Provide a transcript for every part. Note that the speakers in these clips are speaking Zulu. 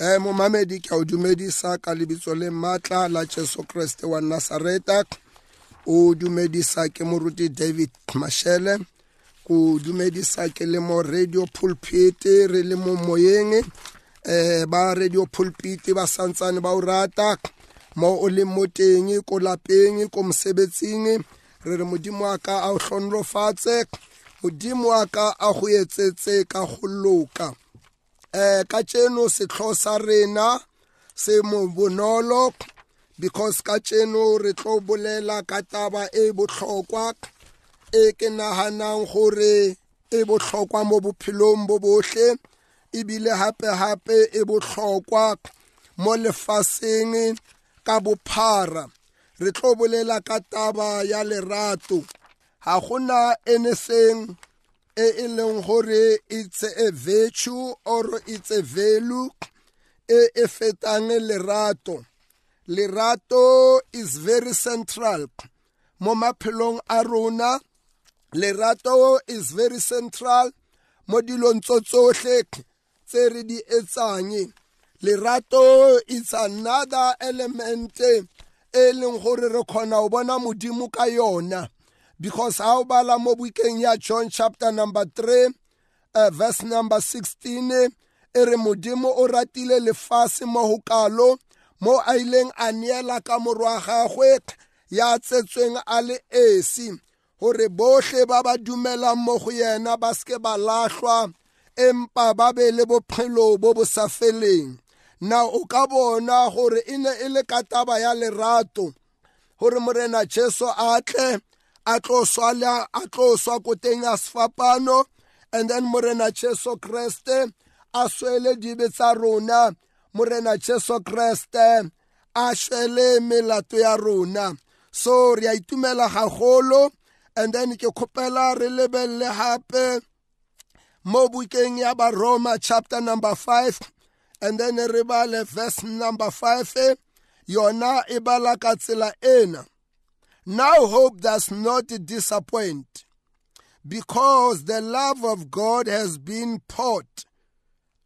eh momamedi ke a o dumedisa ka lebitso le maatla la jesu kreste wa nasareta o dumedisa ke moruti david mashele. Ko dumedisa ke le mo radio pulpit re le mo moyeng. Eh ba radio pulpit ba santsane ba o rata. Mo o leng mo teng ko lapeng ko mosebetsing re re modimo wa ka a o hlonolofatse. Modimo wa ka a go etsetse ka go loka. Eh ka tseno setlo sa rena se mo bonolo because ka tseno re tlo bolela ka taba e botlhokwa e ke naganang gore e botlhokwa mo bophelong bo botlhe ebile hape-hape e botlhokwa mo lefaseng ka bophara. Re tlo bolela ka taba ya lerato. Ga gona anything e e leng gore it's a virtue or it's a value e e fetang lerato. Lerato is very central mo maphelong a rona. Lerato is very central mo dilong tso tsotlhe tse re di etsang. Lerato is another element e leng gore re kgona go bona modimo ka yona. Because ha o bala mo bukeng ya john chapter number 3 uh, verse number 16 e re modimo o ratile lefase mo go kalo mo a ileng a neela ka morwa gagwe ya tsetsweng a le esi gore botlhe ba ba dumelang mo go yena ba seke ba lahlwa empa ba be le bophelo bo bo sa feleng. Na o ka bona gore e ne e le ka taba ya lerato gore morena jesu a tle a tlo swala a tlo swa ko teng ya sefapano and then morena jesu kreste a swele dibe tsa rona. Morena jesu kreste a shwele melato ya rona. So re a itumela gagolo and then ke kgopela re lebelele gape mo bukeng ya baroma chapter number 5 and then re bale verse number 5 yona e bala ka tsela ena. Now hope does not disappoint because the love of God has been poured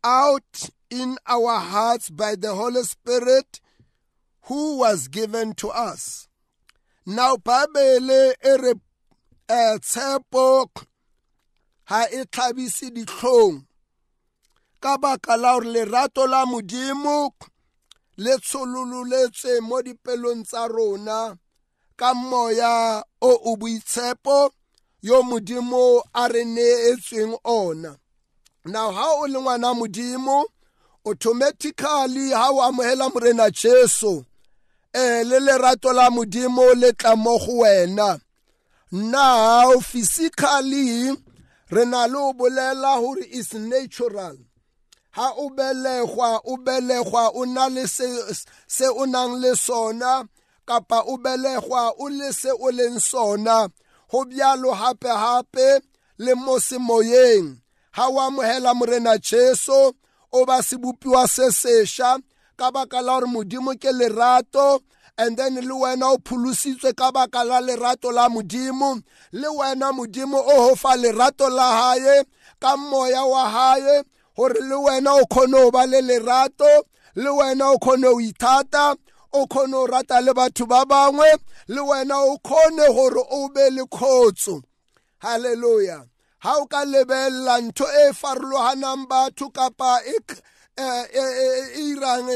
out in our hearts by the Holy Spirit who was given to us. Now Bible e re tshepo ha e tlhabise ditlhong ka baka la gore lerato la modimo le tsholololetse mo dipelong tsa rona ka moya o o boitshepo yo modimo a re neetsweng ona. Now ha o le ngwana modimo automatically ha o amogela morena jesu eh le lerato la modimo le tla mo go wena. Now physically re na le o bolela gore is natural. Ha o belegwa o belegwa o na le se se o nang le sona kapa o belegwa o le se o leng sona. Go bjalo hape hape le mo semoyeng ha o amogela morena jesu o ba sebopiwa se sešwa ka baka la gore modimo ke lerato and then le wena o pholositswe ka baka la lerato la modimo. Le wena modimo o go fa lerato la haye ka moya wa haye gore le wena o kgone go ba le lerato le wena o kgone go ithata o kgone go rata le batho ba bangwe le wena o kgone gore o be le kgotso halleluja ha o ka lebelela ntho e farologanang batho kapa e irang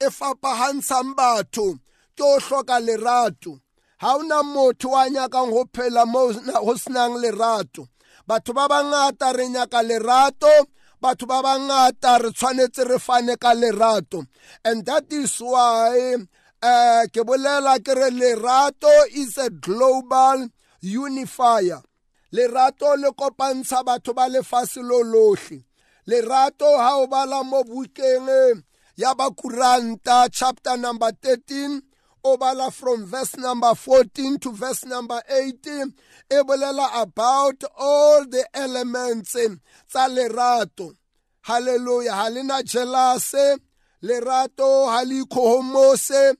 e fapagantshang batho ke o hloka lerato. Ha ona motho wa nyakang go phela mo go senang lerato. Batho ba bangata re nyaka lerato batho ba bangata re tshwanetse re fane ka lerato. And that is why uh, ke bolela ke re lerato is a global unifier. Lerato le kopantsha batho ba lefase lo lotlhe lerato ha o bala mo bukeng ya bakuranta chapter number 13 o bala from verse number 14 to verse number 18 e bolela about all the elements tsa lerato. Halleluja ha lena jelase lerato ha le ikgohomose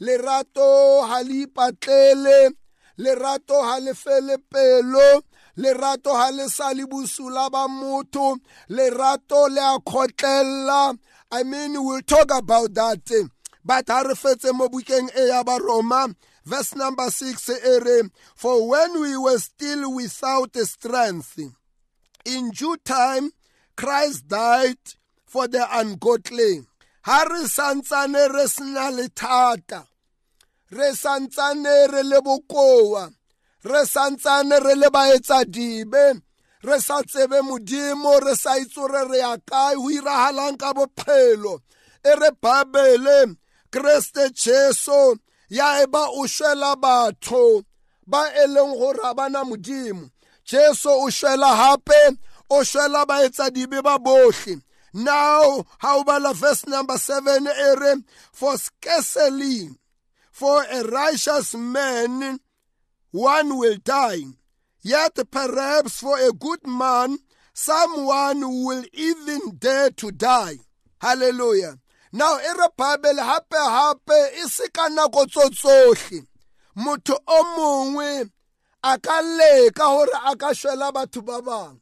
lerato ha le ipatlele lerato ha le fele pelo lerato ha le sa le bosula ba motho lerato le a kgotlela i mean we'll talk about that but ha re fetse mo bukeng e ya baroma verse number 6 e re for when we were still without strength in due time christ died for the ungodly. Ha re santsane re sena le thata. Re santsane re le bokoa. Re santsane re le baetsa dibe re sa tsebe modimo re sa itse re re ya kae ho iragalang ka bophelo. E re babele kreste jesu ya eba o shwela batho ba e leng gore ga bana modimo. Jesu o shwela hape o shwela baetsa dibe ba bohle now ha o bala verse number 7 e re for scarcely for a righteous man one will die. Yet perhaps for a good man someone will even dare to die. Hallelujah. Now e re bible hape hape e se ka nako tsotsohle motho o mongwe a ka leka gore a ka shwela batho ba bangwe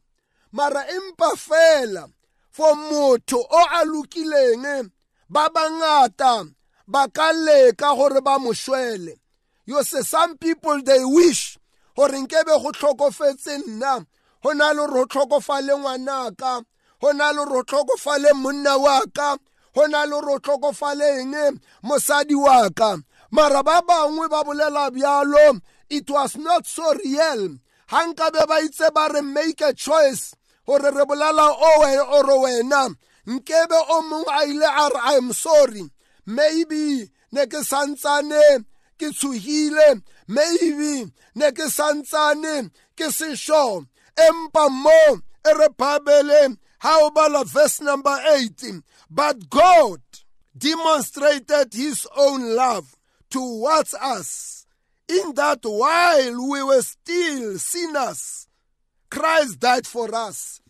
mara empa fela for motho o a lokileng ba bangata ba ka leka gore ba mo shwele. You say some people they wish gore nkebe go tlhokofetse nna. Go na le gore go tlhokofale ngwanaka go na le gore go tlhokofale monna wa ka go na le gore o tlhokofaleng mosadi wa ka. Mara ba bangwe ba bolela bjalo it was not so real. Ga nkabe ba itse ba re make a choice gore re bolela o ore wena. Nkebe o mongwe a ile a re i'm sorry. Maybe ne ke santsane ke tshogile maybe ne ke santsane ke sešo empa mo e re babele ha o bala verse number 18 but god demonstrated his own love towards us in that while we were still sinners christ died for us.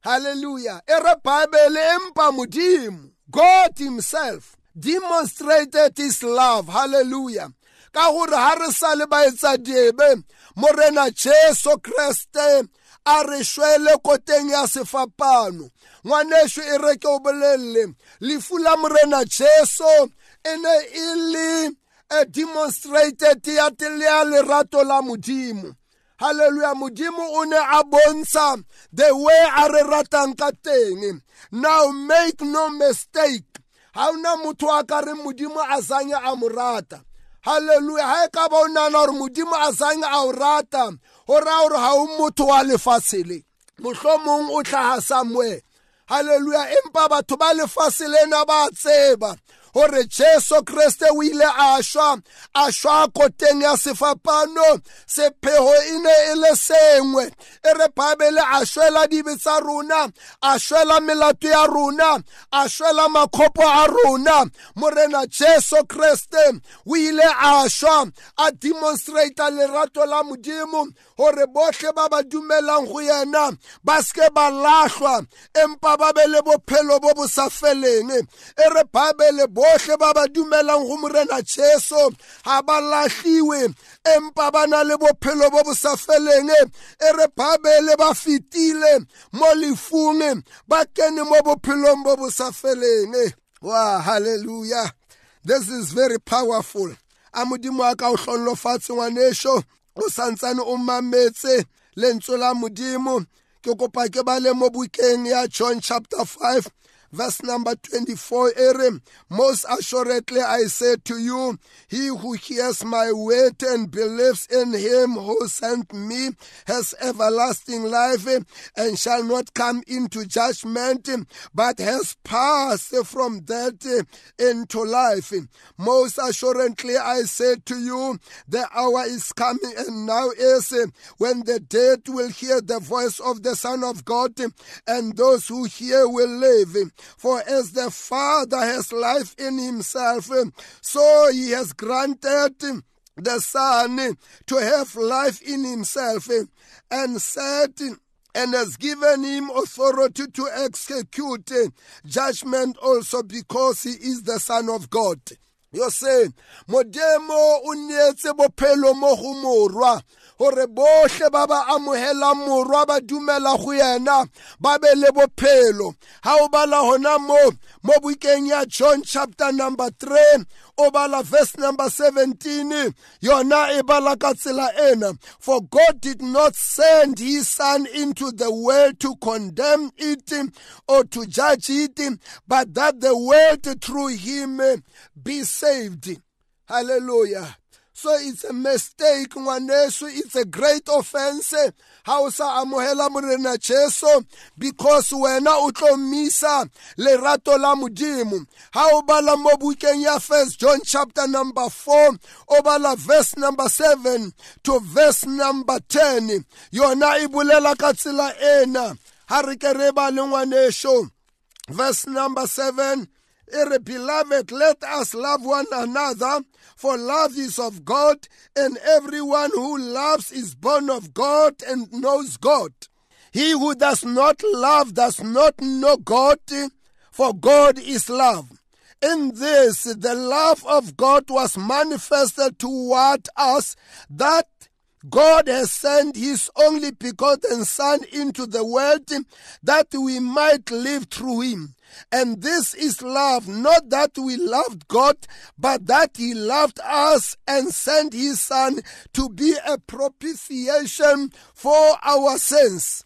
Hallelujah. E re bible empa modimo god himself demonstrated his love. Hallelujah. Ka gore ha re sa le baetsa diebe morena jesu kreste a re shwele koteng ya sefapano. Ngwaneso e re ke o bolelele lefu la morena jesu e ne e le a demonstrated ya ya lerato la modimo. Halleluja modimo o ne a bontsha the way a re now make no mistake. Ha ona motho a ka re modimo a sanye a mo rata. Halleluja ha e ka ba o nana gore modimo a sanye a o rata go raya ga o le. O ba tseba gore jesu kriste o ile a šwa a šwa koteng ya sefapano. Sephego e ne e le sengwe. E re babele a šwela dibe tsa rona a šwela melato ya rona a šwela makgopo a rona. Morena jesu kriste o ile a šwa a demonstrata lerato la modimo gore botlhe ba ba dumelang go yena ba seke ba lahlwa empa ba be le bophelo bo bo sa feleng. E re babele botlhe ba ba dumelang go morena jesu ga ba latlhiwe empa ba na le bophelo bo bo sa feleng e re babele ba fetile mo lefung ba kene mo bophelong bo bo sa feleng wa halleluja this is very powerful. A modimo a ka o hlollofatshe ngwaneso o santsane o mametse lentswe la modimo. Ke kopa ke bale mo bukeng ya john chapter 5 verse number 24 ere most assuredly i say to you he who hears my word and believes in him who sent me has everlasting life and shall not come into judgment but has passed from death into life. Most assuredly i say to you the hour is coming and now is when the dead will hear the voice of the son of god and those who hear will live for as the Father has life in himself, so he has granted the Son to have life in himself and said, and has given him authority to execute judgment also because he is the Son of God. yo se modimo o neetse bophelo mo gore bohle ba ba amogelang morwa ba dumela go yena ba be le bophelo. Ha o bala hona mo mo bukeng ya john chapter number 3 o bala verse number 17 yona e bala ka tsela ena. For god did not send his son into the world to condemn it or to judge it but that the world through him be saved. Hallelujah. So it's a mistake ngwaneso. It's a great offense. Ha o sa amohela morena jesu because wena o tlo misa lerato la modimo. Ha o bala mo bukeng ya first john chapter number 4 o bala verse number 7 to verse number 10 yona e bolela ka tsela ena. Ha re ke re ba le ngwaneso verse number 7 Beloved, let us love one another, for love is of God, and everyone who loves is born of God and knows God. He who does not love does not know God, for God is love. In this, the love of God was manifested toward us, that God has sent his only begotten Son into the world that we might live through him. And this is love, not that we loved God, but that He loved us and sent His Son to be a propitiation for our sins.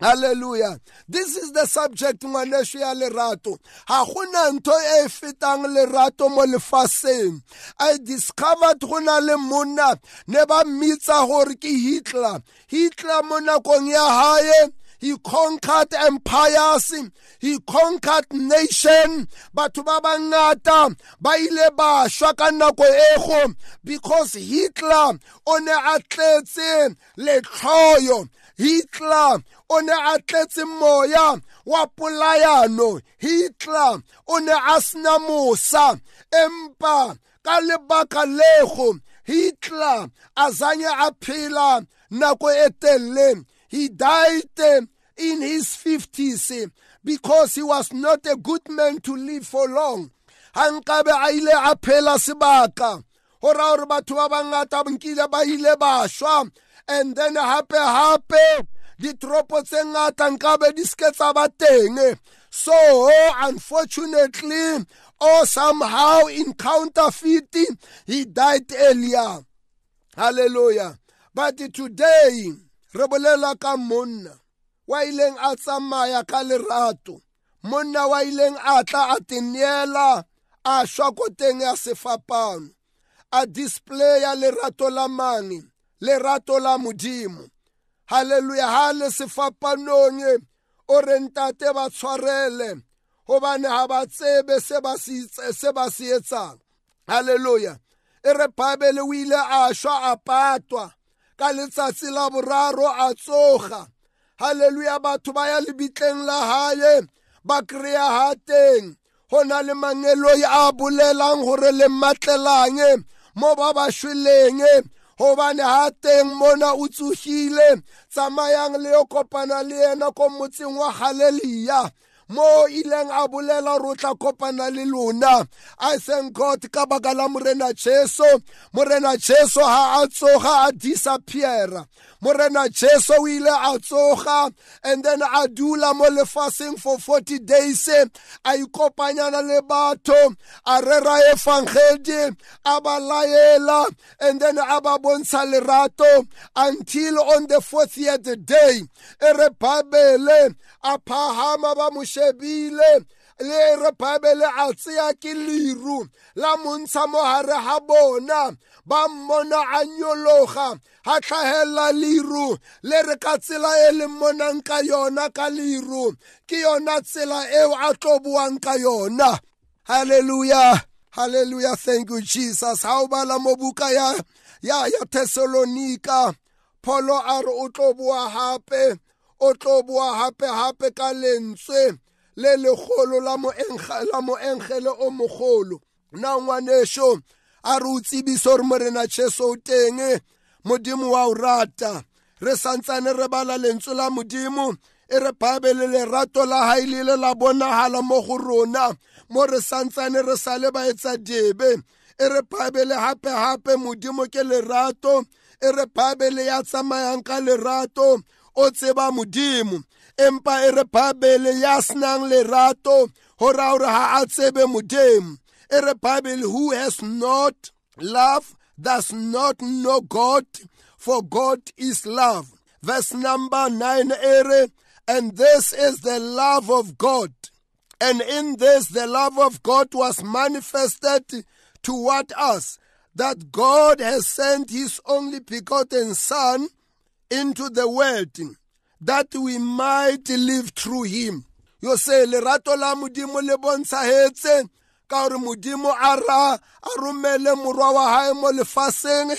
Hallelujah. This is the subject ngwaneso ya lerato. Ha gona ntho e fetang lerato mo lefaseng. I discovered gona le monna ne ba mmitsa gore ke Hitler. Hitler mo nakong ya hae he conquered empires he conquered nation. Batho ba bangata ba ile ba shwa ka nako ego because hitler o ne a tletse letlhoyo. Hitler o ne a tletse moya wa polayano. Hitler o ne a sena mosa. Empa ka lebaka lego hitler a zanye a phela nako e telele. He died in his 50s eh, because he was not a good man to live for long. Hankabe a ile a phela batho ba bangata nkile ba ile ba and then hape ditoropo tse ngata nkabe di seke tsa ba teng eh. so unfortunately or somehow in counterfeit he died earlier. Hallelujah. But today re bolela ka monna wa ileng a tsamaya ka lerato. Monna wa ileng a tla a teneela a shwa ko teng ya sefapano. A displaya lerato la mange lerato la modimo. Halleluya ha le sefapanong o re ntate ba tshwarele gobane ga ba tsebe se ba se etsang. Halleluya e re babele o ile a shwa a patwa ka letsatsi la boraro a tsoga. Halleluya batho ba ya lebitleng la hae ba kry-a ha teng. Go na le mangeloi a bolelang gore le matlelang mo ba ba shweleng. Gobane ha teng mona o tsogile tsamayang le yo kopana le yena ko motseng wa galelia mo ileng a bolela re o tla kopana le lona. I thank god ka baka la morena jesu. Morena jesu ha a tsoga a disappeara. Morena jesu o ile a tsoga and then a dula mo lefaseng for 40 days eh, a ikopanyana le batho a rera efangedi a ba laela and then a ba bontsha lerato until on the 40th day. E re babele a phahama ba mo shebile le re babele a tseya ke leru la montsha mo gare ga bona. Ba mmona a nyologa ga tlhagelela leru. Le re ka tsela e leng monang ka yona ka leru. Ke yona tsela eo a tlo boang ka yona. Halleluja halleluja thank you jesus. Ha o bala mo buka ya ya ya thessalonika pholo a re o tlo boa gape o tlo boa gape gape ka lentswe. Le legolo la moengele o mogolo na ngwaneso a re o tsebise gore morena jesu o teng modimo wa o rata. Re santsane re bala lentswe la modimo e re babele lerato la hae le ile la bonagala mo go rona. Mo re santsane re sa le ba etsa debe e re babele gape-gape modimo ke lerato e re bible ya tsamayang ka lerato o tseba modimo. Empa e re bible ya senang lerato go raya a tsebe e re bible who has not love does not know god for god is love. Verse number 9 ere and this is the love of god. And in this the love of god was manifested toward us? That god has sent his only begotten son into the world that we might live through him. Yo se lerato la modimo le bontshahetse ka gore modimo a ra a romele morwa wa hae mo lefaseng.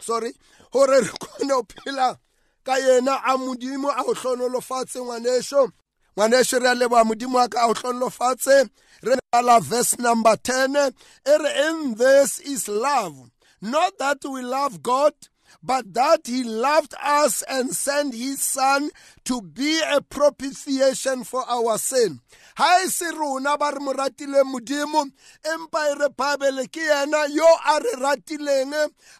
Sorry gore re kgone go phela ka yena a modimo a go hlonolofatse ngwaneso. Ngwaneso re a leboa modimo wa ka a go hlonolofatse. Re bala verse number 10 e re in this is love not that we love god but that he loved us and sent his son to be a propitiation for our sin. Ha e se rona ba re mo ratileng modimo empa re babele ke yena yo a re ratileng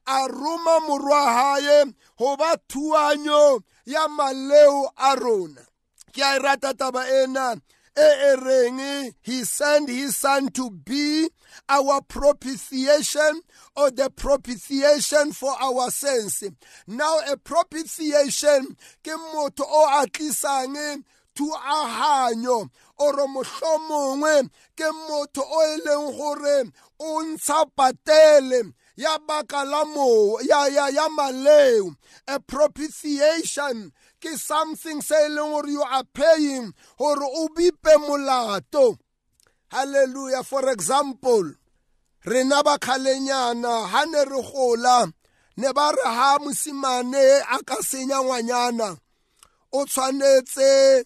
a roma morwa hae go ba thuanyo ya maleo a rona. Ke a e rata taba ena e e reng he sent his son to be our propitiation or the propitiation for our sins. Now a propitiation ke motho o a tlisang thuahanyo oro mohlomongwe ke motho o e leng gore o ntsha patele ya baka la mo ya ya ya maleo a propitiation ke something se e leng gore you are paying gore o bipe molato. Hallelujah. For example rena ba khalenyana ha ne re gola ne ba re ha mosimane a ka senya ngwanyana o tshwanetse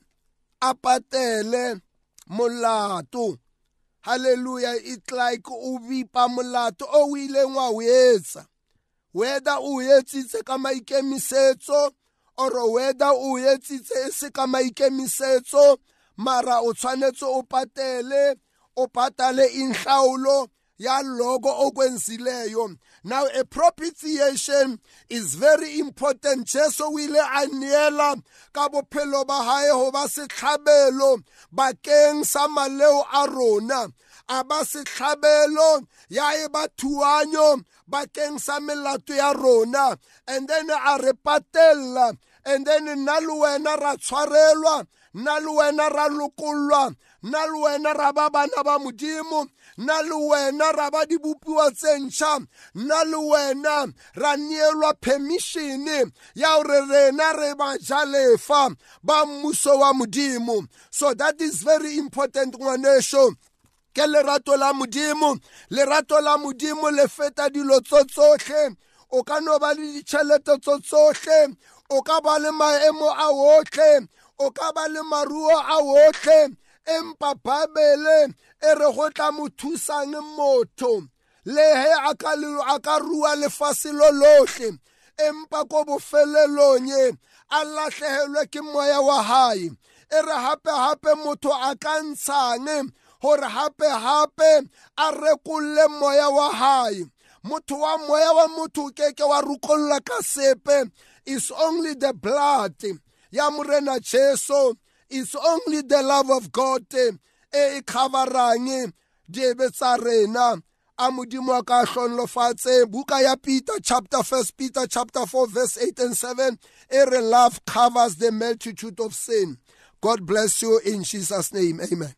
a patele molato. Hallelujah it's like o bipa molato o o ileng wa o etsa whether o etsitse ka maikemisetso or whether o etsitse e se ka maikemisetso mara o tshwanetse o patele o patale inhlawulo yaloko okwenzileyo. Now a propitiation is very important. Jesu o ile a neela ka bophelo ba hae go ba setlhabelo bakeng sa maleo a rona. A ba setlhabelo ya e ba thuanyo bakeng sa melato ya rona. And then a re patella and then nna le wena ra tshwarelwa nna le wena ra lokollwa nna le wena ra ba bana ba modimo nna le wena ra ba dibopiwa tse ntšha nna le wena ra neelwa permission ya gore rena re bajalefa ba mmuso wa modimo. So that is very important ngwaneso. Ke lerato la modimo lerato la modimo le feta dilo tso tsotlhe. O ka no ba le ditšhelete tso tsotlhe o ka ba le maemo a otlhe o ka ba le maruo a otlhe. Empa babele e re go tla mo thusang motho. Le he a ka rua lefase lo lotlhe. Empa ko bofelelong a latlhegelwe ke moya wa hae. E re gape-gape motho a ka ntshang gore gape-gape a rekolle moya wa hae. Motho wa moya wa motho o keke wa rukolola ka sepe. Is only the blood ya morena jesu. Is only the love of god e e coverang diebe tsa rena. A modimo a ka hlonlofatse buka ya peter chapter first peter chapter 4 verse 8 and 7 e re love covers the multitude of sin. God bless you in jesus name. Amen.